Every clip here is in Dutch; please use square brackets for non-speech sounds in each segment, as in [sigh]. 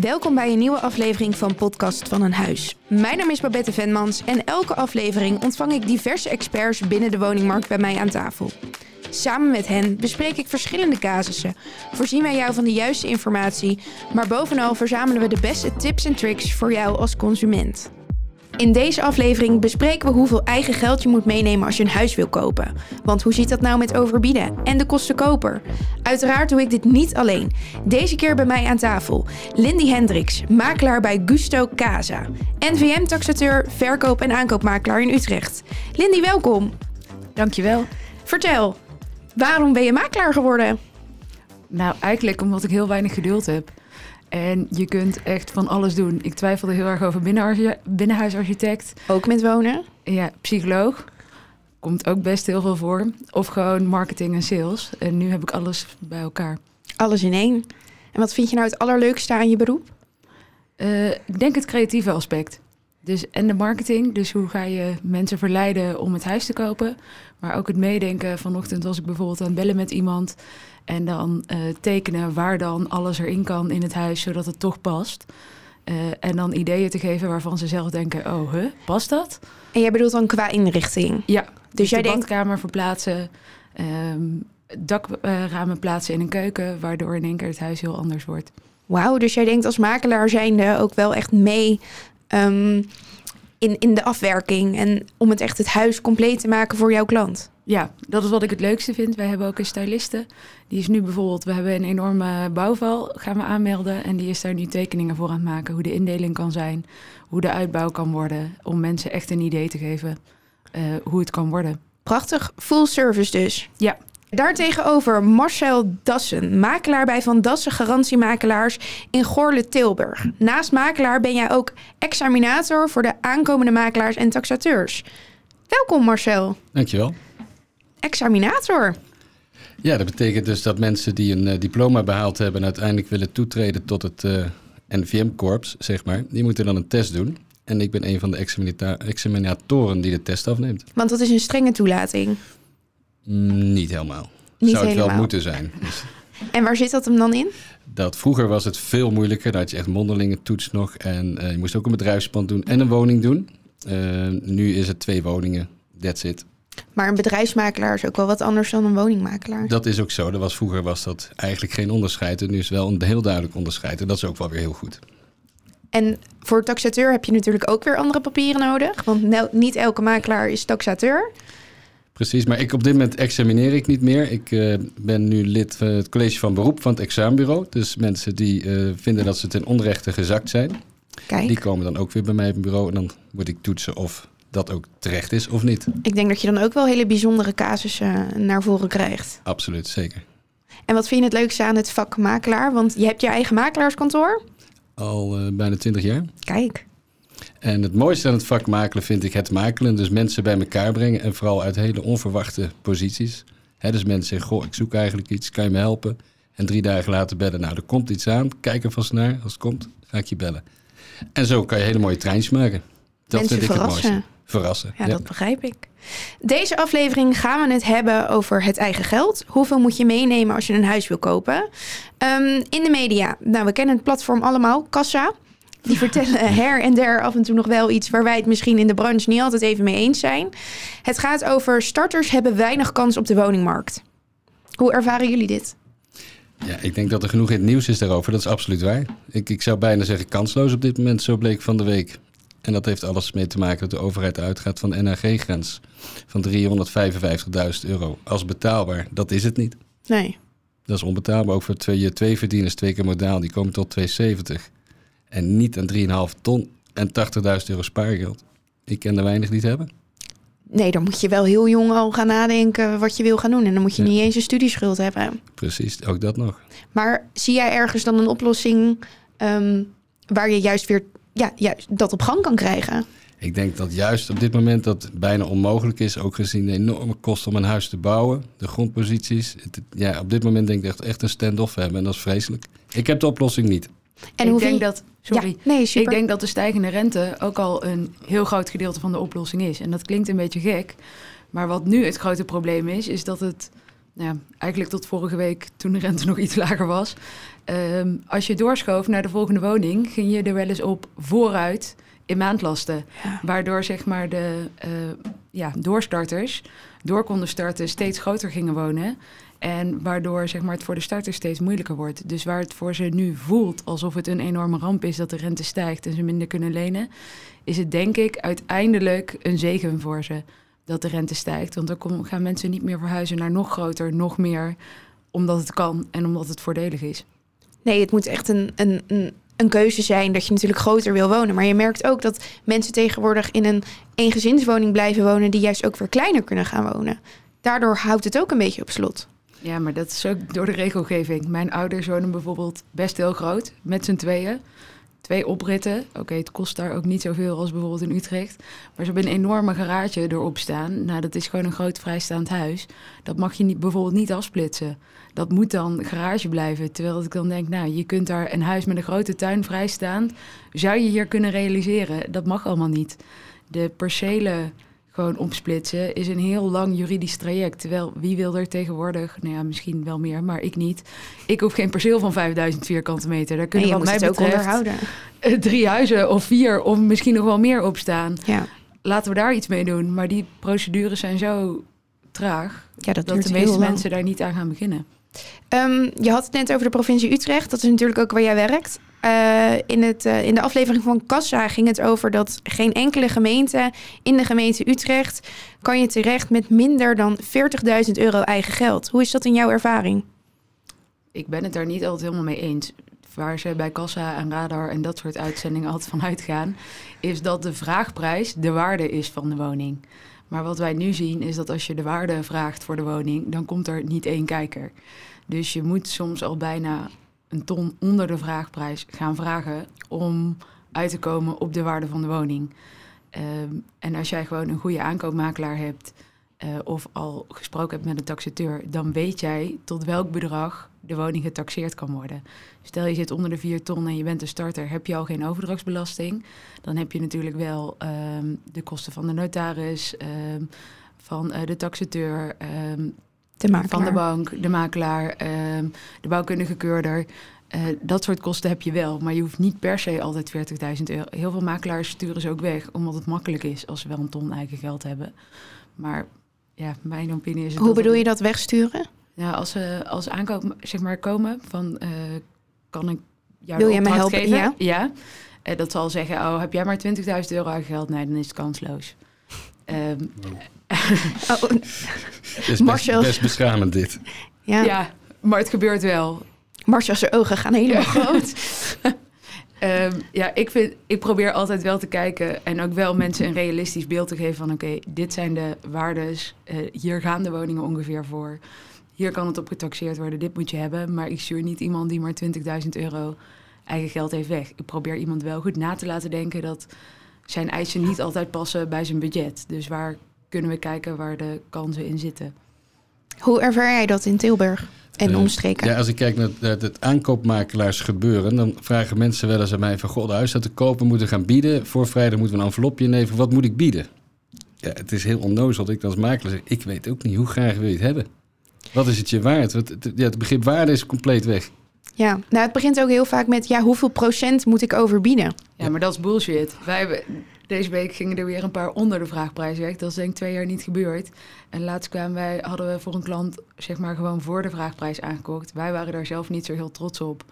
Welkom bij een nieuwe aflevering van Podcast van een Huis. Mijn naam is Babette Venmans en elke aflevering ontvang ik diverse experts binnen de woningmarkt bij mij aan tafel. Samen met hen bespreek ik verschillende casussen, voorzien wij jou van de juiste informatie, maar bovenal verzamelen we de beste tips en tricks voor jou als consument. In deze aflevering bespreken we hoeveel eigen geld je moet meenemen als je een huis wil kopen. Want hoe zit dat nou met overbieden en de kosten koper? Uiteraard doe ik dit niet alleen. Deze keer bij mij aan tafel Lindy Hendricks, makelaar bij Gusto Casa. NVM-taxateur, verkoop- en aankoopmakelaar in Utrecht. Lindy, welkom. Dankjewel. Vertel, waarom ben je makelaar geworden? Nou, eigenlijk omdat ik heel weinig geduld heb. En je kunt echt van alles doen. Ik twijfelde heel erg over binnenhuisarchitect. Ook met wonen? Ja, psycholoog. Komt ook best heel veel voor. Of gewoon marketing en sales. En nu heb ik alles bij elkaar. Alles in één. En wat vind je nou het allerleukste aan je beroep? Eh, ik denk het creatieve aspect. Dus, en de marketing. Dus hoe ga je mensen verleiden om het huis te kopen. Maar ook het meedenken. Vanochtend was ik bijvoorbeeld aan het bellen met iemand. En dan eh, tekenen waar dan alles erin kan in het huis, zodat het toch past. Eh, en dan ideeën te geven waarvan ze zelf denken, oh, huh, past dat? En jij bedoelt dan qua inrichting? Ja, dus jij de denkt- badkamer verplaatsen, ehm, dakramen plaatsen in een keuken, waardoor in één keer het huis heel anders wordt. Wauw, dus jij denkt als makelaar zijnde ook wel echt mee ehm, in, in de afwerking en om het echt het huis compleet te maken voor jouw klant. Ja, dat is wat ik het leukste vind. Wij hebben ook een styliste. Die is nu bijvoorbeeld, we hebben een enorme bouwval, gaan we aanmelden. En die is daar nu tekeningen voor aan het maken. Hoe de indeling kan zijn, hoe de uitbouw kan worden. Om mensen echt een idee te geven eh, hoe het kan worden. Prachtig, full service dus. Ja, Daartegenover Marcel Dassen, makelaar bij Van Dassen Garantiemakelaars in Goorle-Tilburg. Naast makelaar ben jij ook examinator voor de aankomende makelaars en taxateurs. Welkom Marcel, Dankjewel. examinator. Ja, dat betekent dus dat mensen die een eh, diploma behaald hebben en uiteindelijk willen toetreden tot het eh, NVM-korps, zeg maar, die moeten dan een test doen. En ik ben een van de examinatoren die de test afneemt. Want dat is een strenge toelating. Mm, niet helemaal. Niet Zou het wel moeten zijn. [laughs] Dus En waar zit dat hem dan in? dat, vroeger was het veel moeilijker. Dan had je echt mondelingen toets nog. En eh, je moest ook een bedrijfspand doen en een woning doen. Eh, nu is het twee woningen. That's it. Maar een bedrijfsmakelaar is ook wel wat anders dan een woningmakelaar. Dat is ook zo. Dat was, vroeger was dat eigenlijk geen onderscheid. En nu is wel een heel duidelijk onderscheid. En dat is ook wel weer heel goed. En voor taxateur heb je natuurlijk ook weer andere papieren nodig. Want niet elke makelaar is taxateur. Precies, maar ik, op dit moment examineer ik niet meer. Ik eh, ben nu lid van het college van beroep van het examenbureau. Dus mensen die eh, vinden dat ze ten onrechte gezakt zijn, Kijk, die komen dan ook weer bij mij op het bureau. En dan moet ik toetsen of dat ook terecht is of niet. ik denk dat je dan ook wel hele bijzondere casussen naar voren krijgt. Absoluut, zeker. En wat vind je het leukste aan het vak makelaar? Want je hebt je eigen makelaarskantoor. Al eh, bijna twintig jaar. Kijk, En het mooiste aan het vak makelen vind ik het makelen. Dus mensen bij elkaar brengen en vooral uit hele onverwachte posities. Hè, dus mensen zeggen, goh, ik zoek eigenlijk iets, kan je me helpen? En drie dagen later bellen, nou, er komt iets aan. Kijk er vast naar. Als het komt, ga ik je bellen. En zo kan je hele mooie treintjes maken. Dat Mensen vind ik het verrassen. mooiste. Verrassen. ja, dat begrijp ik. Deze aflevering gaan we het hebben over het eigen geld. Hoeveel moet je meenemen als je een huis wil kopen? Ehm, in de media, nou, we kennen het platform allemaal, Kassa. Die vertellen [laughs] her en der af en toe nog wel iets waar wij het misschien in de branche niet altijd even mee eens zijn. Het gaat over starters hebben weinig kans op de woningmarkt. Hoe ervaren jullie dit? Ja, ik denk dat er genoeg in het nieuws is daarover. Dat is absoluut waar. Ik, ik zou bijna zeggen kansloos op dit moment, zo bleek van de week. En dat heeft alles mee te maken dat de overheid uitgaat van de NHG-grens van 355.000 euro als betaalbaar. Dat is het niet. Nee. Dat is onbetaalbaar. Ook voor twee, twee verdieners, twee keer modaal, die komen tot 270. En niet aan 3,5 ton en 80.000 euro spaargeld. Ik ken er weinig die het hebben. Nee, dan moet je wel heel jong al gaan nadenken wat je wil gaan doen. En dan moet je Ja. niet eens een studieschuld hebben. Precies, ook dat nog. Maar zie jij ergens dan een oplossing ehm, waar je juist weer ja, juist dat op gang kan krijgen? Ik denk dat juist op dit moment dat bijna onmogelijk is, ook gezien de enorme kosten om een huis te bouwen, de grondposities. Het- ja, op dit moment denk ik echt, echt een stand-off hebben en dat is vreselijk. Ik heb de oplossing niet. En ik hoe denk dat, sorry, Ja, nee, super. ik denk dat de stijgende rente ook al een heel groot gedeelte van de oplossing is. En dat klinkt een beetje gek, maar wat nu het grote probleem is, is dat het nou ja, eigenlijk tot vorige week toen de rente [laughs] nog iets lager was. Ehm, als je doorschoof naar de volgende woning, ging je er wel eens op vooruit in maandlasten. Ja. Waardoor zeg maar de eh, ja, doorstarters door konden starten, steeds groter gingen wonen. En waardoor zeg maar, het voor de starters steeds moeilijker wordt. Dus waar het voor ze nu voelt alsof het een enorme ramp is dat de rente stijgt en ze minder kunnen lenen, is het denk ik uiteindelijk een zegen voor ze dat de rente stijgt. Want dan gaan mensen niet meer verhuizen naar nog groter, nog meer, omdat het kan en omdat het voordelig is. Nee, het moet echt een, een, een, een keuze zijn dat je natuurlijk groter wil wonen. Maar je merkt ook dat mensen tegenwoordig in een eengezinswoning blijven wonen... die juist ook weer kleiner kunnen gaan wonen. Daardoor houdt het ook een beetje op slot. Ja, maar dat is ook door de regelgeving. Mijn ouders wonen bijvoorbeeld best heel groot, met z'n tweeën. Twee opritten. Oké, het kost daar ook niet zoveel als bijvoorbeeld in Utrecht. Maar ze hebben een enorme garage erop staan. Nou, dat is gewoon een groot vrijstaand huis. Dat mag je niet, bijvoorbeeld niet afsplitsen. Dat moet dan garage blijven. Terwijl ik dan denk, nou, je kunt daar een huis met een grote tuin vrijstaan. Zou je hier kunnen realiseren? Dat mag allemaal niet. De percelen gewoon opsplitsen is een heel lang juridisch traject. Terwijl wie wil er tegenwoordig, nou ja, misschien wel meer, maar ik niet. Ik hoef geen perceel van 5000 vierkante meter. Daar En kunnen je wat mij het ook betreft onderhouden. eh, drie huizen of vier of misschien nog wel meer op staan. Ja, Laten we daar iets mee doen. Maar die procedures zijn zo traag ja dat, de meeste mensen daar niet aan gaan beginnen. Ehm, je had het net over de provincie Utrecht. Dat is natuurlijk ook waar jij werkt. Eh, in, het, eh, in de aflevering van Kassa ging het over dat geen enkele gemeente in de gemeente Utrecht kan je terecht met minder dan 40.000 euro eigen geld. Hoe is dat in jouw ervaring? Ik ben het daar niet altijd helemaal mee eens. Waar ze bij Kassa en Radar en dat soort uitzendingen altijd van uitgaan, is dat de vraagprijs de waarde is van de woning. Maar wat wij nu zien is dat als je de waarde vraagt voor de woning, dan komt er niet één kijker. Dus je moet soms al bijna een ton onder de vraagprijs gaan vragen om uit te komen op de waarde van de woning. Ehm, en als jij gewoon een goede aankoopmakelaar hebt eh, of al gesproken hebt met een taxateur, dan weet jij tot welk bedrag de woning getaxeerd kan worden. Stel je zit onder de 4 ton en je bent een starter, heb je al geen overdrachtsbelasting. Dan heb je natuurlijk wel ehm, de kosten van de notaris, ehm, van eh, de taxateur, ehm, De van de bank, de makelaar, de bouwkundige keurder. Eh, dat soort kosten heb je wel, maar je hoeft niet per se altijd 40.000 euro. Heel veel makelaars sturen ze ook weg, omdat het makkelijk is als ze wel een ton eigen geld hebben. Maar ja, mijn opinie is... het Hoe bedoel je dat wegsturen? Ja, als ze als aankoop zeg maar komen van, eh, kan ik jou Wil jij me helpen? geven? Ja. Ja. Eh, dat zal zeggen, oh, heb jij maar 20.000 euro eigen geld? Nee, dan is het kansloos. Ehm, [laughs] Oh, Het is best, Marcel. best beschamend dit. ja. ja. maar het gebeurt wel. Marcia's ogen gaan helemaal Ja. groot. [laughs] Ehm, ja, ik, vind, ik probeer altijd wel te kijken en ook wel mensen een realistisch beeld te geven van oké, dit zijn de waardes, eh, hier gaan de woningen ongeveer voor. Hier kan het op getaxeerd worden, dit moet je hebben. Maar ik stuur niet iemand die maar 20.000 euro eigen geld heeft weg. Ik probeer iemand wel goed na te laten denken dat zijn eisen niet altijd passen bij zijn budget. Dus waar kunnen we kijken waar de kansen in zitten? Hoe ervaar jij dat in Tilburg en Eh, omstreken? Ja, als ik kijk naar het, naar het aankoopmakelaars gebeuren, dan vragen mensen wel eens aan mij van, goh, de huis staat te kopen, moeten gaan bieden. Voor vrijdag moeten we een envelopje nemen. Wat moet ik bieden? Ja, het is heel onnozel dat ik dan als makelaar zeg, ik weet ook niet, hoe graag wil je het hebben? Wat is het je waard? Want het, ja, het begrip waarde is compleet weg. Ja, nou het begint ook heel vaak met ja, hoeveel procent moet ik overbieden? Ja, maar dat is bullshit. Wij hebben, deze week gingen er weer een paar onder de vraagprijs weg. Dat is denk ik twee jaar niet gebeurd. En laatst kwamen wij, hadden we voor een klant zeg maar gewoon voor de vraagprijs aangekocht. Wij waren daar zelf niet zo heel trots op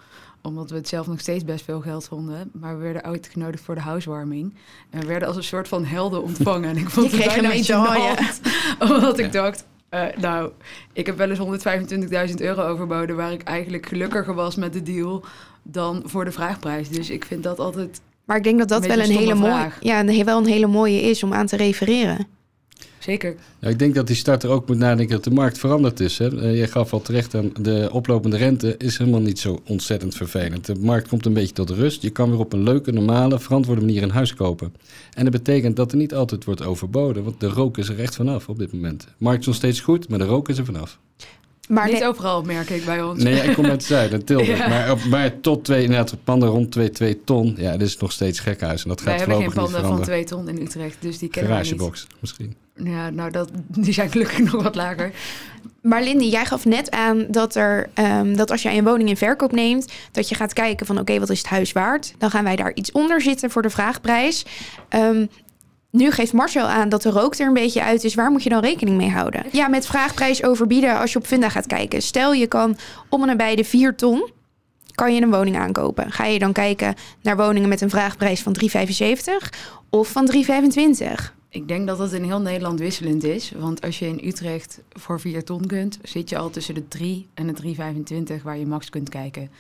omdat we het zelf nog steeds best veel geld vonden. Maar we werden uitgenodigd voor de housewarming. En we werden als een soort van helden ontvangen. En ik vond Je het kreeg een bijna medaille. gênant, [laughs] Omdat ik dacht, eh, nou, ik heb wel eens 125.000 euro overboden... waar ik eigenlijk gelukkiger was met de deal dan voor de vraagprijs. Dus ik vind dat altijd Maar ik denk dat dat Een wel een hele mooie, vraag. ja, een, wel een hele mooie is om aan te refereren. zeker... Ja, ik denk dat die starter ook moet nadenken dat de markt veranderd is. Hè? Eh, Je gaf al terecht aan de oplopende rente is helemaal niet zo ontzettend vervelend. De markt komt een beetje tot rust. Je kan weer op een leuke, normale, verantwoorde manier een huis kopen. En dat betekent dat er niet altijd wordt overboden, want de rook is er echt vanaf op dit moment. De markt is nog steeds goed, maar de rook is er vanaf. Maar niet nee, overal, merk ik bij ons. Nee, ja, ik kom uit het zuiden, [laughs] Tilburg. Ja. Maar, op, maar tot twee, inderdaad, panden rond 2, 2 ton, ja, dat is nog steeds gekhuis. En dat Wij gaat hebben geen panden van veranderen. twee ton in Utrecht, dus die kennen we niet. Garagebox misschien. Ja, nou, dat, die zijn gelukkig nog wat lager. Maar Lindy, jij gaf net aan dat, er, ehm, dat als jij een woning in verkoop neemt, dat je gaat kijken van oké, wat is het huis waard? Dan gaan wij daar iets onder zitten voor de vraagprijs. Ehm, nu geeft Marcel aan dat de rook er een beetje uit is. Waar moet je dan rekening mee houden? Ja, met vraagprijs overbieden als je op Funda gaat kijken. Stel je kan om en nabij de 4 ton kan je een woning aankopen. Ga je dan kijken naar woningen met een vraagprijs van 3,75 of van 3,25? Ik denk dat dat in heel Nederland wisselend is. Want als je in Utrecht voor 4 ton kunt, zit je al tussen de 3 en de 3,25 waar je max kunt kijken.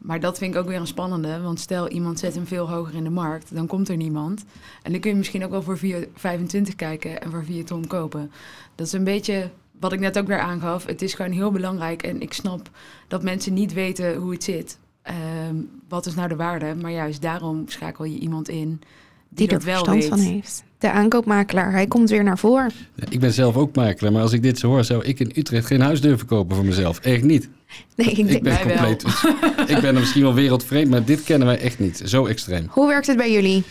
Maar dat vind ik ook weer een spannende. Want stel iemand zet hem veel hoger in de markt, dan komt er niemand. En dan kun je misschien ook wel voor 4,25 kijken en voor 4 ton kopen. Dat is een beetje wat ik net ook weer aangaf. Het is gewoon heel belangrijk. En ik snap dat mensen niet weten hoe het zit. Ehm, wat is nou de waarde? Maar juist daarom schakel je iemand in die, die dat er wel verstand weet. van heeft. De aankoopmakelaar, hij komt weer naar voren. Ik ben zelf ook makelaar, maar als ik dit zo hoor, zou ik in Utrecht geen huis durven kopen voor mezelf. Echt niet. Nee, ik Ik ben compleet. [laughs] ik ben er misschien wel wereldvreemd, maar dit kennen wij echt niet. Zo extreem. Hoe werkt het bij jullie?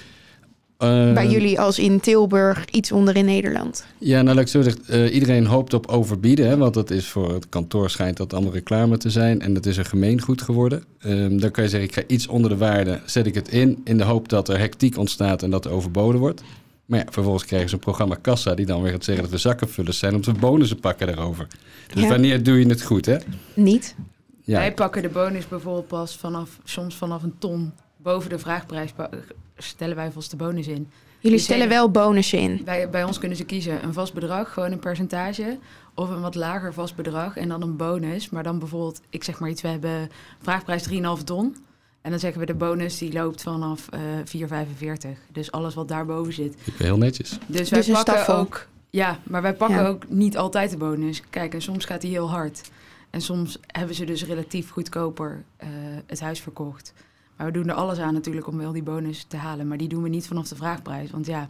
Eh, bij jullie als in Tilburg, iets onder in Nederland? Ja, nou ik zo zeggen, eh, iedereen hoopt op overbieden, hè, want dat is voor het kantoor schijnt dat allemaal reclame te zijn en dat is een gemeengoed geworden. Ehm, dan kan je zeggen, ik ga iets onder de waarde, zet ik het in, in de hoop dat er hectiek ontstaat en dat er overboden wordt. Maar ja, vervolgens krijgen ze een programma Kassa die dan weer gaat zeggen dat we zakkenvullers zijn om te bonussen pakken daarover. Dus Ja. wanneer doe je het goed, hè? Niet? Ja, Wij pakken de bonus bijvoorbeeld pas vanaf, soms vanaf een ton boven de vraagprijs stellen wij vast de bonus in. Jullie Die stellen wel bonussen in. Bij, bij ons kunnen ze kiezen een vast bedrag, gewoon een percentage, of een wat lager vast bedrag en dan een bonus. Maar dan bijvoorbeeld, ik zeg maar iets, we hebben vraagprijs 3,5 ton. En dan zeggen we de bonus die loopt vanaf eh 4,45. Dus alles wat daarboven zit. heel netjes. Dus wij Dus een pakken staffel. ook. Ja, maar wij pakken Ja. ook niet altijd de bonus. Kijk, en soms gaat die heel hard. En soms hebben ze dus relatief goedkoper eh, het huis verkocht. Maar we doen er alles aan natuurlijk om wel die bonus te halen. Maar die doen we niet vanaf de vraagprijs. Want ja,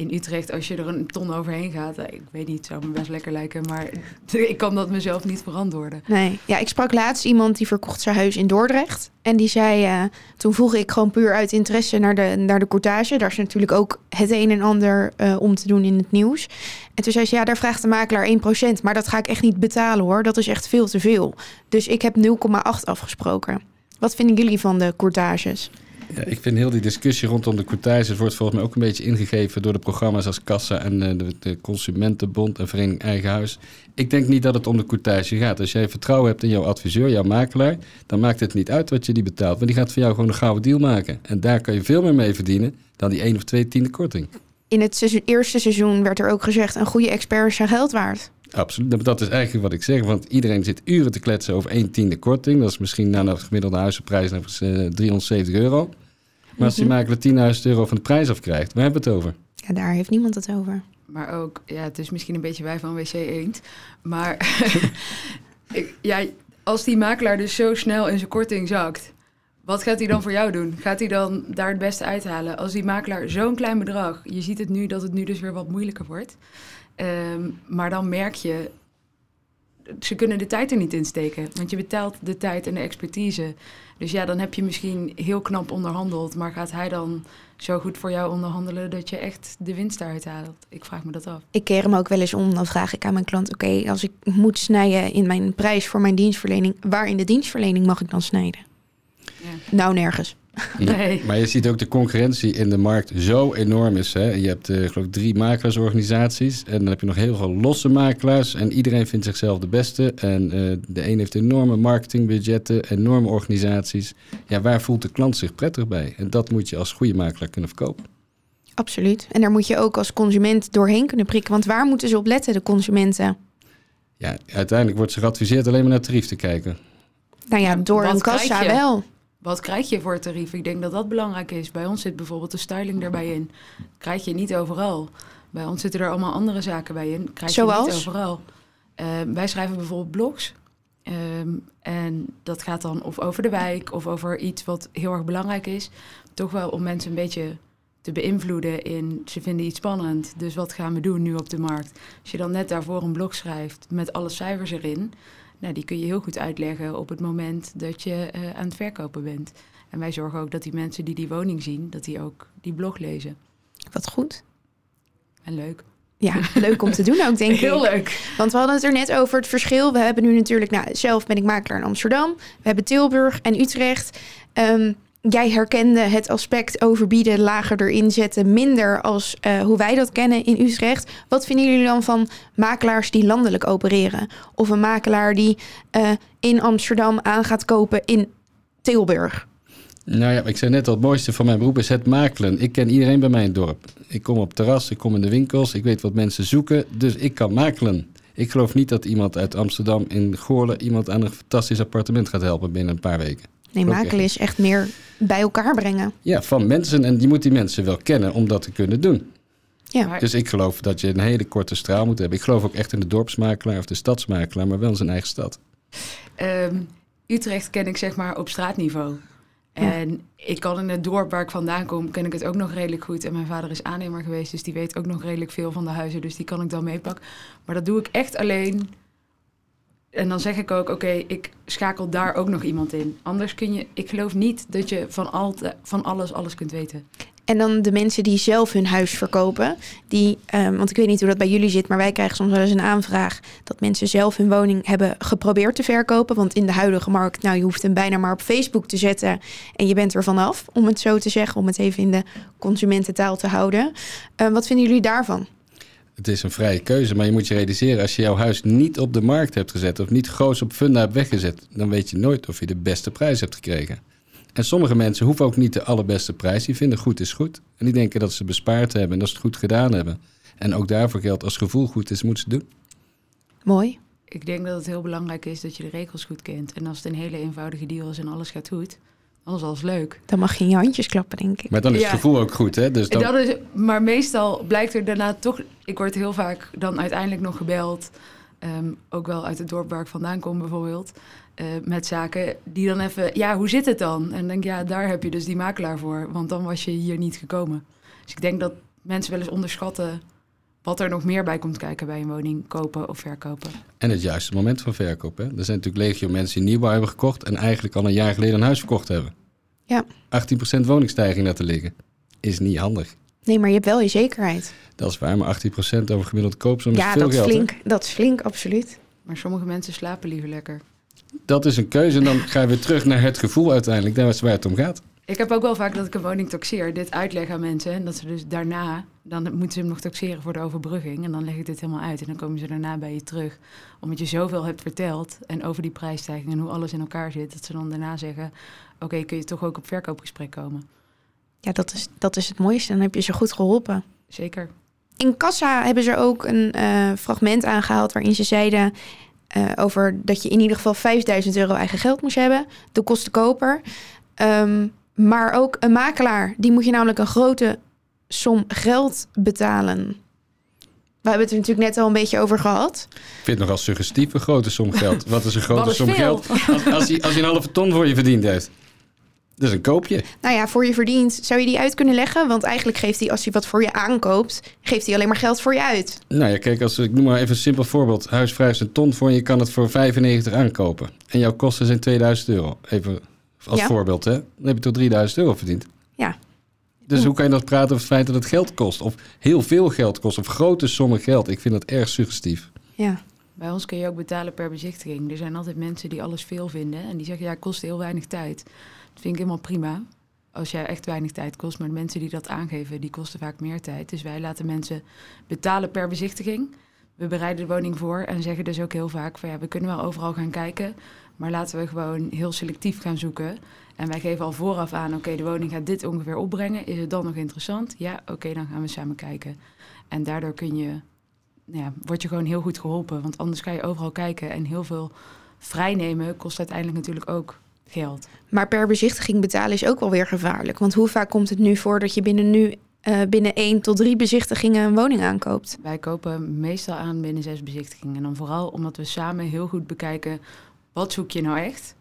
in Utrecht, als je er een ton overheen gaat, eh, ik weet niet, zou me best lekker lijken. Maar [laughs] ik kan dat mezelf niet verantwoorden. Nee. Ja, ik sprak laatst iemand die verkocht zijn huis in Dordrecht. En die zei, eh, toen vroeg ik gewoon puur uit interesse naar de, naar de courtage. Daar is natuurlijk ook het een en ander eh, om te doen in het nieuws. En toen zei ze, ja, daar vraagt de makelaar 1%. Maar dat ga ik echt niet betalen hoor. Dat is echt veel te veel. Dus ik heb 0,8 afgesproken. Wat vinden jullie van de courtages? Ja, ik vind heel die discussie rondom de courtages wordt volgens mij ook een beetje ingegeven door de programma's als Kassa en eh, de, de Consumentenbond en Vereniging Eigen Huis. Ik denk niet dat het om de courtage gaat. Als jij vertrouwen hebt in jouw adviseur, jouw makelaar, dan maakt het niet uit wat je die betaalt. Want die gaat voor jou gewoon een gouden deal maken. En daar kan je veel meer mee verdienen dan die één of twee tiende korting. In het seizoen- eerste seizoen werd er ook gezegd... een goede expert is zijn geld waard. Absoluut. Dat is eigenlijk wat ik zeg. Want iedereen zit uren te kletsen over één tiende korting. Dat is misschien na de gemiddelde huizenprijs nog eens, eh, 370 euro. Maar als die Mhm. makelaar 10.000 euro van de prijs afkrijgt, waar hebben we het over? Ja, daar heeft niemand het over. Maar ook, ja, het is misschien een beetje wij van WC Eend. Maar [laughs] [laughs] ik, ja, als die makelaar dus zo snel in zijn korting zakt, wat gaat hij dan voor jou doen? Gaat hij dan daar het beste uithalen? Als die makelaar zo'n klein bedrag, je ziet het nu dat het nu dus weer wat moeilijker wordt. Ehm, maar dan merk je, ze kunnen de tijd er niet in steken. Want je betaalt de tijd en de expertise. Dus ja, dan heb je misschien heel knap onderhandeld. Maar gaat hij dan zo goed voor jou onderhandelen dat je echt de winst daaruit haalt? Ik vraag me dat af. Ik keer hem ook wel eens om. Dan vraag ik aan mijn klant: Oké, als ik moet snijden in mijn prijs voor mijn dienstverlening, waar in de dienstverlening mag ik dan snijden? Ja. Nou, nergens. Nee. Maar je ziet ook de concurrentie in de markt zo enorm is. Hè? Je hebt eh, geloof ik drie makelaarsorganisaties. En dan heb je nog heel veel losse makelaars. En iedereen vindt zichzelf de beste. En eh, de een heeft enorme marketingbudgetten, enorme organisaties. Ja, waar voelt de klant zich prettig bij? En dat moet je als goede makelaar kunnen verkopen. Absoluut. En daar moet je ook als consument doorheen kunnen prikken. Want waar moeten ze op letten, de consumenten? Ja, uiteindelijk wordt ze geadviseerd alleen maar naar tarief te kijken. Nou ja, door wat een kassa wel. Wat krijg je voor tarief? Ik denk dat dat belangrijk is. Bij ons zit bijvoorbeeld de styling erbij in. Krijg je niet overal. Bij ons zitten er allemaal andere zaken bij in. Krijg je Zoals? niet overal. Eh, wij schrijven bijvoorbeeld blogs. Ehm, en dat gaat dan of over de wijk of over iets wat heel erg belangrijk is. Toch wel om mensen een beetje te beïnvloeden in ze vinden iets spannend. Dus wat gaan we doen nu op de markt? Als je dan net daarvoor een blog schrijft met alle cijfers erin. Nou, die kun je heel goed uitleggen op het moment dat je eh, aan het verkopen bent. En wij zorgen ook dat die mensen die die woning zien, dat die ook die blog lezen. Wat goed. En leuk. Ja, [laughs] leuk om te doen ook, denk ik. Heel leuk. Want we hadden het er net over het verschil. We hebben nu natuurlijk, nou, zelf ben ik makelaar in Amsterdam. We hebben Tilburg en Utrecht. Ehm, jij herkende het aspect overbieden, lager erin zetten, minder als eh, hoe wij dat kennen in Utrecht. Wat vinden jullie dan van makelaars die landelijk opereren? Of een makelaar die eh, in Amsterdam aan gaat kopen in Tilburg? Nou ja, ik zei net al, het mooiste van mijn beroep is het makelen. Ik ken iedereen bij mij in het dorp. Ik kom op terras, ik kom in de winkels, ik weet wat mensen zoeken, dus ik kan makelen. Ik geloof niet dat iemand uit Amsterdam in Goorlen iemand aan een fantastisch appartement gaat helpen binnen een paar weken. Nee, makelen echt. is echt meer bij elkaar brengen. Ja, van mensen en je moet die mensen wel kennen om dat te kunnen doen. Ja. Dus ik geloof dat je een hele korte straal moet hebben. Ik geloof ook echt in de dorpsmakelaar of de stadsmakelaar, maar wel in zijn eigen stad. Ehm, Utrecht ken ik zeg maar op straatniveau. En ik kan in het dorp waar ik vandaan kom, ken ik het ook nog redelijk goed. En mijn vader is aannemer geweest, dus die weet ook nog redelijk veel van de huizen. Dus die kan ik dan meepakken. Maar dat doe ik echt alleen. En dan zeg ik ook, oké, ik schakel daar ook nog iemand in. Anders kun je, ik geloof niet dat je van, al van alles alles kunt weten. En dan de mensen die zelf hun huis verkopen. Die, ehm, want ik weet niet hoe dat bij jullie zit, maar wij krijgen soms wel eens een aanvraag dat mensen zelf hun woning hebben geprobeerd te verkopen. Want in de huidige markt, nou, je hoeft hem bijna maar op Facebook te zetten en je bent er vanaf, om het zo te zeggen, om het even in de consumententaal te houden. Ehm, wat vinden jullie daarvan? Het is een vrije keuze, maar je moet je realiseren... als je jouw huis niet op de markt hebt gezet... of niet groot op funda hebt weggezet... dan weet je nooit of je de beste prijs hebt gekregen. En sommige mensen hoeven ook niet de allerbeste prijs. Die vinden goed is goed. En die denken dat ze bespaard hebben en dat ze het goed gedaan hebben. En ook daarvoor geldt, als gevoel goed is, moeten ze het doen. Mooi. Ik denk dat het heel belangrijk is dat je de regels goed kent. En als het een hele eenvoudige deal is en alles gaat goed, dan is alles leuk. Dan mag je in je handjes klappen, denk ik. Maar dan is Ja. het gevoel ook goed, hè? Dus dan, Dat is, maar meestal blijkt er daarna toch... Ik word heel vaak dan uiteindelijk nog gebeld. ehm, ook wel uit het dorp waar ik vandaan kom bijvoorbeeld. eh, met zaken die dan even... Ja, hoe zit het dan? En dan denk ik, ja, daar heb je dus die makelaar voor. Want dan was je hier niet gekomen. Dus ik denk dat mensen wel eens onderschatten... wat er nog meer bij komt kijken bij een woning kopen of verkopen. En het juiste moment van verkoop. Hè? Er zijn natuurlijk legio mensen die nieuwbouw hebben gekocht... en eigenlijk al een jaar geleden een huis verkocht hebben. Ja. 18% woningstijging laten liggen. Is niet handig. Nee, maar je hebt wel je zekerheid. Dat is waar, maar 18% over gemiddeld koopsom is Ja, veel dat is geld. hè? flink. Dat is flink, absoluut. Maar sommige mensen slapen liever lekker. Dat is een keuze en dan ga je weer terug naar het gevoel uiteindelijk. Daar is waar het om gaat. Ik heb ook wel vaak dat ik een woning taxeer, dit uitleg aan mensen. En dat ze dus daarna, dan moeten ze hem nog taxeren voor de overbrugging. En dan leg ik dit helemaal uit. En dan komen ze daarna bij je terug. Omdat je zoveel hebt verteld en over die prijsstijging en hoe alles in elkaar zit. Dat ze dan daarna zeggen, oké, kun je toch ook op verkoopgesprek komen? Ja, dat is, dat is het mooiste. Dan heb je ze goed geholpen. Zeker. In Kassa hebben ze ook een eh, fragment aangehaald waarin ze zeiden eh, over dat je in ieder geval 5000 euro eigen geld moest hebben, de kostenkoper. Ehm, maar ook een makelaar, die moet je namelijk een grote som geld betalen. We hebben het er natuurlijk net al een beetje over gehad. Ik vind het nogal suggestief, een grote som geld. Wat is een [laughs] grote is som veel? geld? Als, als, hij, als hij een halve ton voor je verdiend heeft. Dat is een koopje. Nou ja, voor je verdient, zou je die uit kunnen leggen? Want eigenlijk geeft hij, als hij wat voor je aankoopt, geeft hij alleen maar geld voor je uit. Nou ja, kijk, als, ik noem maar even een simpel voorbeeld. Huisvrij is een ton voor en je kan het voor 95 aankopen. En jouw kosten zijn 2000 euro. Even als Ja. voorbeeld, hè. Dan heb je toch 3000 euro verdiend. Ja. Dus hoe kan je nog praten over het feit dat het geld kost? Of heel veel geld kost, of grote sommen geld. Ik vind dat erg suggestief. Ja, Bij ons kun je ook betalen per bezichtiging. Er zijn altijd mensen die alles veel vinden. En die zeggen, ja, het kost heel weinig tijd. Dat vind ik helemaal prima. Als jij echt weinig tijd kost. Maar de mensen die dat aangeven, die kosten vaak meer tijd. Dus wij laten mensen betalen per bezichtiging. We bereiden de woning voor en zeggen dus ook heel vaak van ja, we kunnen wel overal gaan kijken. Maar laten we gewoon heel selectief gaan zoeken. En wij geven al vooraf aan, oké, de woning gaat dit ongeveer opbrengen. Is het dan nog interessant? Ja, oké, dan gaan we samen kijken. En daardoor kun je nou ja, word je gewoon heel goed geholpen. Want anders kan je overal kijken. En heel veel vrijnemen kost uiteindelijk natuurlijk ook geld. maar per bezichtiging betalen is ook wel weer gevaarlijk. Want hoe vaak komt het nu voor dat je binnen nu eh, binnen één tot drie bezichtigingen een woning aankoopt? Wij kopen meestal aan binnen zes bezichtigingen. En dan vooral omdat we samen heel goed bekijken... wat zoek je nou echt?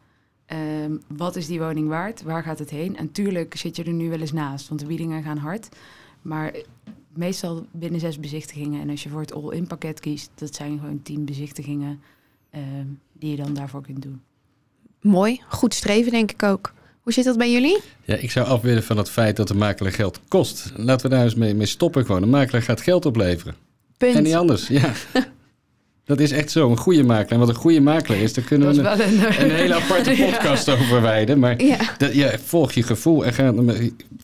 Ehm, wat is die woning waard? Waar gaat het heen? En tuurlijk zit je er nu wel eens naast, want de biedingen gaan hard. Maar meestal binnen zes bezichtigingen. En als je voor het all-in pakket kiest... dat zijn gewoon tien bezichtigingen ehm, die je dan daarvoor kunt doen. Mooi, goed streven denk ik ook. Hoe zit dat bij jullie? Ja, ik zou af willen van het feit dat de makelaar geld kost. Laten we daar eens mee, mee stoppen gewoon. Een makelaar gaat geld opleveren. Punt. En niet anders, ja. [laughs] Dat is echt zo, een goede makelaar. En wat een goede makelaar is, daar kunnen we een, wel een, een hele aparte [laughs] Ja. podcast over wijden. Maar Ja, dat, ja, volg je gevoel en ga,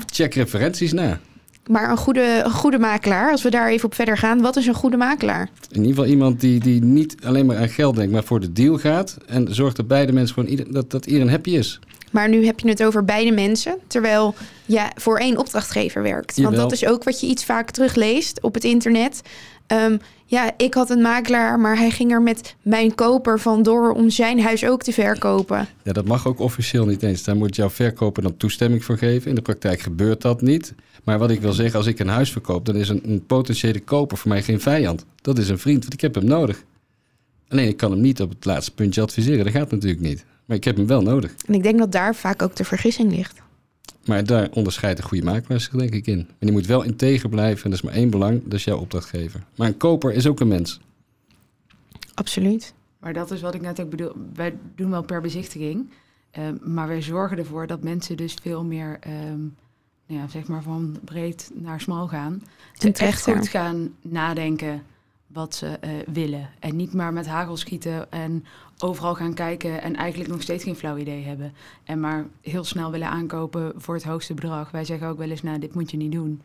check referenties na. maar een goede, een goede makelaar, als we daar even op verder gaan. Wat is een goede makelaar? In ieder geval iemand die, die niet alleen maar aan geld denkt, maar voor de deal gaat. En zorgt dat beide mensen gewoon ieder, dat, dat iedereen happy is. Maar nu heb je het over beide mensen, terwijl je voor één opdrachtgever werkt. Want Jawel. dat is ook wat je iets vaak terugleest op het internet. Ehm, ja, ik had een makelaar, maar hij ging er met mijn koper vandoor om zijn huis ook te verkopen. Ja, dat mag ook officieel niet eens. Daar moet jouw verkoper dan toestemming voor geven. In de praktijk gebeurt dat niet. Maar wat ik wil zeggen, als ik een huis verkoop, dan is een, een potentiële koper voor mij geen vijand. Dat is een vriend, want ik heb hem nodig. Alleen ik kan hem niet op het laatste puntje adviseren. Dat gaat natuurlijk niet. Maar ik heb hem wel nodig. En ik denk dat daar vaak ook de vergissing ligt. Maar daar onderscheidt een goede makelaar zich denk ik in. Maar die moet wel integer blijven. En dat is maar één belang, dat is jouw opdrachtgever. Maar een koper is ook een mens. Absoluut. Maar dat is wat ik net ook bedoel. Wij doen wel per bezichtiging. ehm, maar wij zorgen ervoor dat mensen dus veel meer, ehm, nou ja, zeg maar van breed naar smal gaan. Ze echt goed gaan nadenken wat ze eh, willen. En niet maar met hagel schieten en overal gaan kijken en eigenlijk nog steeds geen flauw idee hebben. En maar heel snel willen aankopen voor het hoogste bedrag. Wij zeggen ook wel eens, nou, dit moet je niet doen.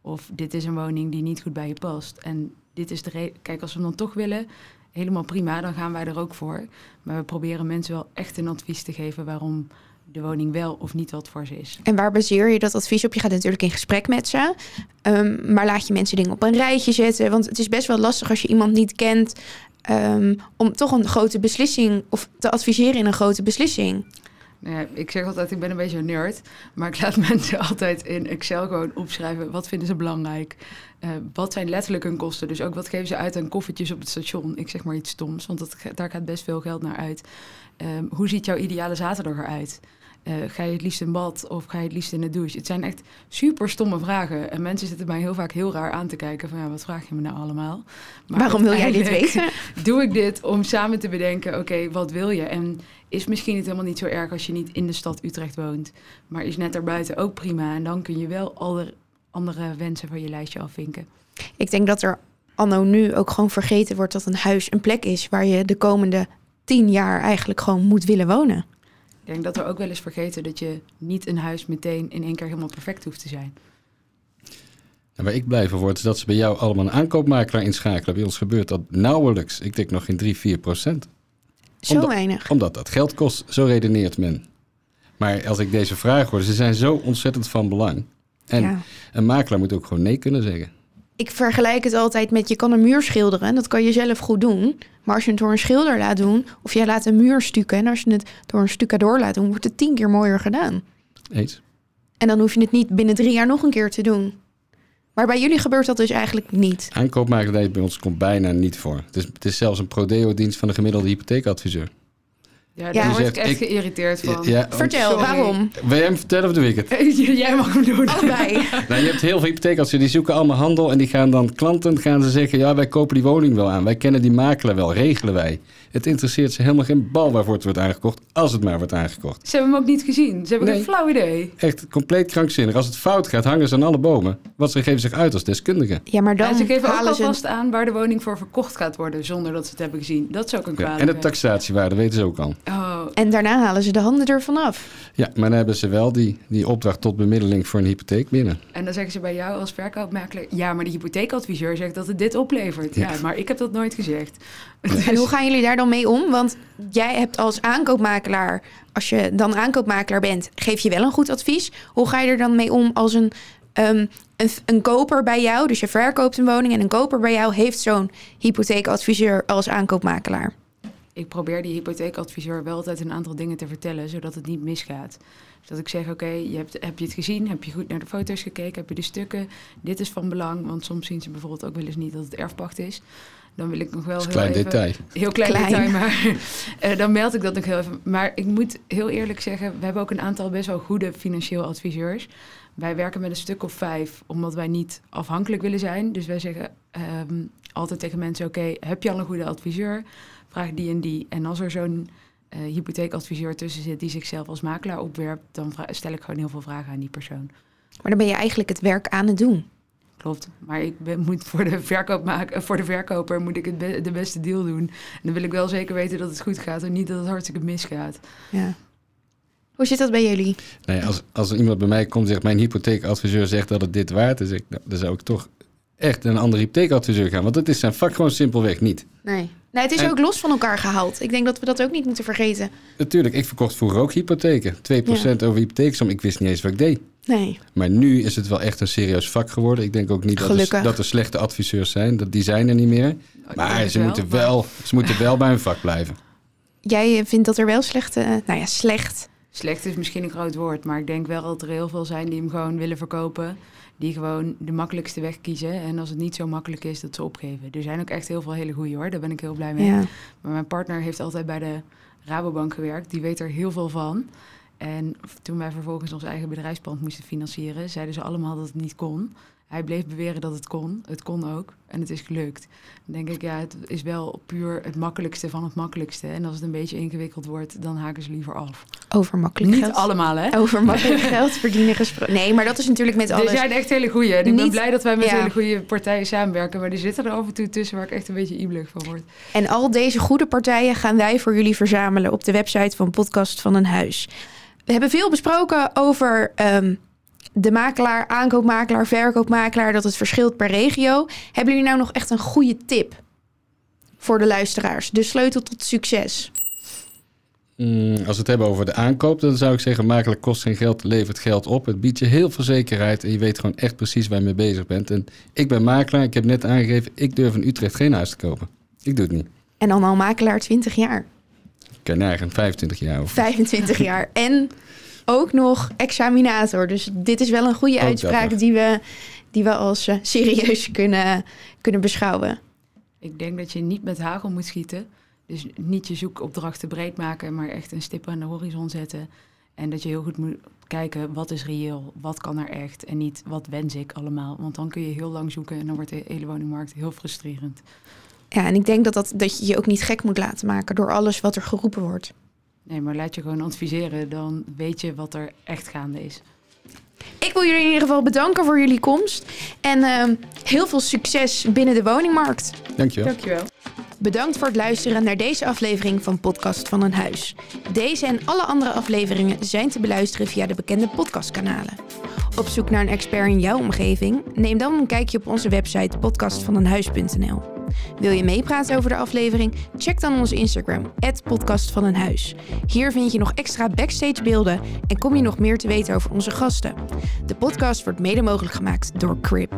Of dit is een woning die niet goed bij je past. En dit is de reden. Kijk, als we dan toch willen, helemaal prima, dan gaan wij er ook voor. Maar we proberen mensen wel echt een advies te geven waarom de woning wel of niet wat voor ze is. En waar baseer je dat advies op? Je gaat natuurlijk in gesprek met ze. Ehm, maar laat je mensen dingen op een rijtje zetten. Want het is best wel lastig als je iemand niet kent. ehm, om toch een grote beslissing of te adviseren in een grote beslissing. Ja, ik zeg altijd, ik ben een beetje een nerd. Maar ik laat [laughs] mensen altijd in Excel gewoon opschrijven. Wat vinden ze belangrijk? Eh, wat zijn letterlijk hun kosten? Dus ook wat geven ze uit aan koffertjes op het station? Ik zeg maar iets stoms, want dat, daar gaat best veel geld naar uit. Ehm, hoe ziet jouw ideale zaterdag eruit? Eh, ga je het liefst in bad of ga je het liefst in de douche? Het zijn echt super stomme vragen. En mensen zitten mij heel vaak heel raar aan te kijken van... ja, wat vraag je me nou allemaal? Maar Waarom wil jij dit weten? [laughs] Doe ik dit om samen te bedenken, oké, wat wil je? En is misschien het helemaal niet zo erg als je niet in de stad Utrecht woont... maar is net daarbuiten ook prima. En dan kun je wel alle andere wensen van je lijstje afvinken. Ik denk dat er anno nu ook gewoon vergeten wordt dat een huis een plek is waar je de komende tien jaar eigenlijk gewoon moet willen wonen. Ik denk dat we ook wel eens vergeten dat je niet een huis meteen in één keer helemaal perfect hoeft te zijn. En waar ik blij van word, is dat ze bij jou allemaal een aankoopmakelaar inschakelen. Bij ons gebeurt dat nauwelijks. Ik denk nog geen 3, 4 procent. Zo Omdat- weinig. Omdat dat geld kost, zo redeneert men. Maar als ik deze vraag hoor, ze zijn zo ontzettend van belang. En Ja. een makelaar moet ook gewoon nee kunnen zeggen. Ik vergelijk het altijd met je kan een muur schilderen. Dat kan je zelf goed doen. Maar als je het door een schilder laat doen, of jij laat een muur stukken en als je het door een stucadoor laat doen, wordt het tien keer mooier gedaan. Eens? En dan hoef je het niet binnen drie jaar nog een keer te doen. Maar bij jullie gebeurt dat dus eigenlijk niet. Aankoopmakelaar bij ons komt bijna niet voor. Het is, het is zelfs een prodeo-dienst van de gemiddelde hypotheekadviseur. Ja, Ja. daar word ik echt ik- geïrriteerd van. Ja, om- Vertel, sorry. waarom? Wil jij hem vertellen of doe ik het? [laughs] Jij mag hem doen. Allebei. [laughs] Nou, je hebt heel veel hypotheekadviseurs, die zoeken allemaal handel en die gaan dan klanten gaan ze zeggen, ja wij kopen die woning wel aan, wij kennen die makelaar wel, regelen wij. Het interesseert ze helemaal geen bal waarvoor het wordt aangekocht, als het maar wordt aangekocht. Ze hebben hem ook niet gezien. Ze hebben Nee. geen flauw idee. Echt compleet krankzinnig. Als het fout gaat, hangen ze aan alle bomen. Want ze geven zich uit als deskundigen. Ja, maar dan Ja, ze geven ook ze... alvast aan waar de woning voor verkocht gaat worden, zonder dat ze het hebben gezien. Dat is ook een Ja, kwalijke. en de taxatiewaarde weten ze ook al. Oh, En daarna halen ze de handen ervan af. Ja, maar dan hebben ze wel die, die opdracht tot bemiddeling voor een hypotheek binnen. en dan zeggen ze bij jou als verkoopmakelaar... ja, maar de hypotheekadviseur zegt dat het dit oplevert. Ja, Ja. maar ik heb dat nooit gezegd. En hoe gaan jullie daar dan mee om? Want jij hebt als aankoopmakelaar, als je dan aankoopmakelaar bent, geef je wel een goed advies. Hoe ga je er dan mee om als een, ehm, een, een koper bij jou, dus je verkoopt een woning en een koper bij jou heeft zo'n hypotheekadviseur als aankoopmakelaar? Ik probeer die hypotheekadviseur wel altijd een aantal dingen te vertellen, zodat het niet misgaat. Dat ik zeg, oké, je hebt, heb je het gezien? Heb je goed naar de foto's gekeken? Heb je de stukken? Dit is van belang, want soms zien ze bijvoorbeeld ook wel eens niet dat het erfpacht is. Dan wil ik nog wel Dat is een heel klein even... detail. Heel klein, Klein. detail, maar [laughs] eh, dan meld ik dat nog heel even. Maar ik moet heel eerlijk zeggen, we hebben ook een aantal best wel goede financieel adviseurs. Wij werken met een stuk of vijf, omdat wij niet afhankelijk willen zijn. Dus wij zeggen ehm, altijd tegen mensen, oké, heb je al een goede adviseur? Vraag die en die. En als er zo'n eh, hypotheekadviseur tussen zit die zichzelf als makelaar opwerpt, dan stel ik gewoon heel veel vragen aan die persoon. Maar dan ben je eigenlijk het werk aan het doen. Klopt, maar ik ben, moet voor de, verkoop maken, voor de verkoper moet ik het be- de beste deal doen. En dan wil ik wel zeker weten dat het goed gaat en niet dat het hartstikke misgaat. Ja. Hoe zit dat bij jullie? Nee, als, als er iemand bij mij komt en zegt, mijn hypotheekadviseur zegt dat het dit waard is, ik, nou, dan zou ik toch echt een andere hypotheekadviseur gaan. Want dat is zijn vak gewoon simpelweg niet. Nee. Nee, het is En- ook los van elkaar gehaald. Ik denk dat we dat ook niet moeten vergeten. Natuurlijk, ik verkocht vroeger ook hypotheken. 2% over hypotheeksom, ik wist niet eens wat ik deed. Nee. Maar nu is het wel echt een serieus vak geworden. Ik denk ook niet dat er, dat er slechte adviseurs zijn. Dat, die zijn er niet meer. Denk Maar ze moeten wel, ze moeten wel bij hun vak blijven. Jij vindt dat er wel slechte... eh, nou ja, slecht. Slecht is misschien een groot woord, maar ik denk wel dat er heel veel zijn die hem gewoon willen verkopen. Die gewoon de makkelijkste weg kiezen. En als het niet zo makkelijk is, dat ze opgeven. Er zijn ook echt heel veel hele goeie hoor, daar ben ik heel blij mee. Ja. Maar mijn partner heeft altijd bij de Rabobank gewerkt. Die weet er heel veel van. En toen wij vervolgens ons eigen bedrijfspand moesten financieren, zeiden ze allemaal dat het niet kon. Hij bleef beweren dat het kon. Het kon ook. En het is gelukt. Dan denk ik, ja, het is wel puur het makkelijkste van het makkelijkste. En als het een beetje ingewikkeld wordt, dan haken ze liever af. Over makkelijk Niet geld. allemaal, hè? Over makkelijk [laughs] geld verdienen gesproken. Nee, maar dat is natuurlijk met alles. Er zijn echt hele goeie. En ik ben blij dat wij met ja. hele goede partijen samenwerken. Maar er zitten er af en toe tussen waar ik echt een beetje ibelig van word. En al deze goede partijen gaan wij voor jullie verzamelen op de website van Podcast van een Huis. We hebben veel besproken over ehm, de makelaar, aankoopmakelaar, verkoopmakelaar, dat het verschilt per regio. Hebben jullie nou nog echt een goede tip voor de luisteraars? De sleutel tot succes. Mm, als we het hebben over de aankoop, dan zou ik zeggen: makelijk kost geen geld, levert geld op. Het biedt je heel veel zekerheid en je weet gewoon echt precies waar je mee bezig bent. En ik ben makelaar, ik heb net aangegeven: ik durf in Utrecht geen huis te kopen. Ik doe het niet. En dan al makelaar 20 jaar, kan eigen 25 jaar over. 25 jaar. En ook nog examinator. Dus dit is wel een goede Ook uitspraak nog. die we, die we als eh, serieus kunnen, kunnen beschouwen. Ik denk dat je niet met hagel moet schieten. Dus niet je zoekopdrachten breed maken, maar echt een stip aan de horizon zetten. En dat je heel goed moet kijken, wat is reëel? Wat kan er echt? En niet, wat wens ik allemaal? Want dan kun je heel lang zoeken en dan wordt de hele woningmarkt heel frustrerend. Ja, en ik denk dat, dat, dat je je ook niet gek moet laten maken door alles wat er geroepen wordt. Nee, maar laat je gewoon adviseren, dan weet je wat er echt gaande is. Ik wil jullie in ieder geval bedanken voor jullie komst. En ehm, heel veel succes binnen de woningmarkt. Dankjewel. Dankjewel. Bedankt voor het luisteren naar deze aflevering van Podcast van een Huis. Deze en alle andere afleveringen zijn te beluisteren via de bekende podcastkanalen. Op zoek naar een expert in jouw omgeving? Neem dan een kijkje op onze website podcastvaneenhuis.nl. Wil je meepraten over de aflevering? Check dan onze Instagram, @podcastvaneenhuis. Hier vind je nog extra backstage beelden en kom je nog meer te weten over onze gasten. De podcast wordt mede mogelijk gemaakt door Crib.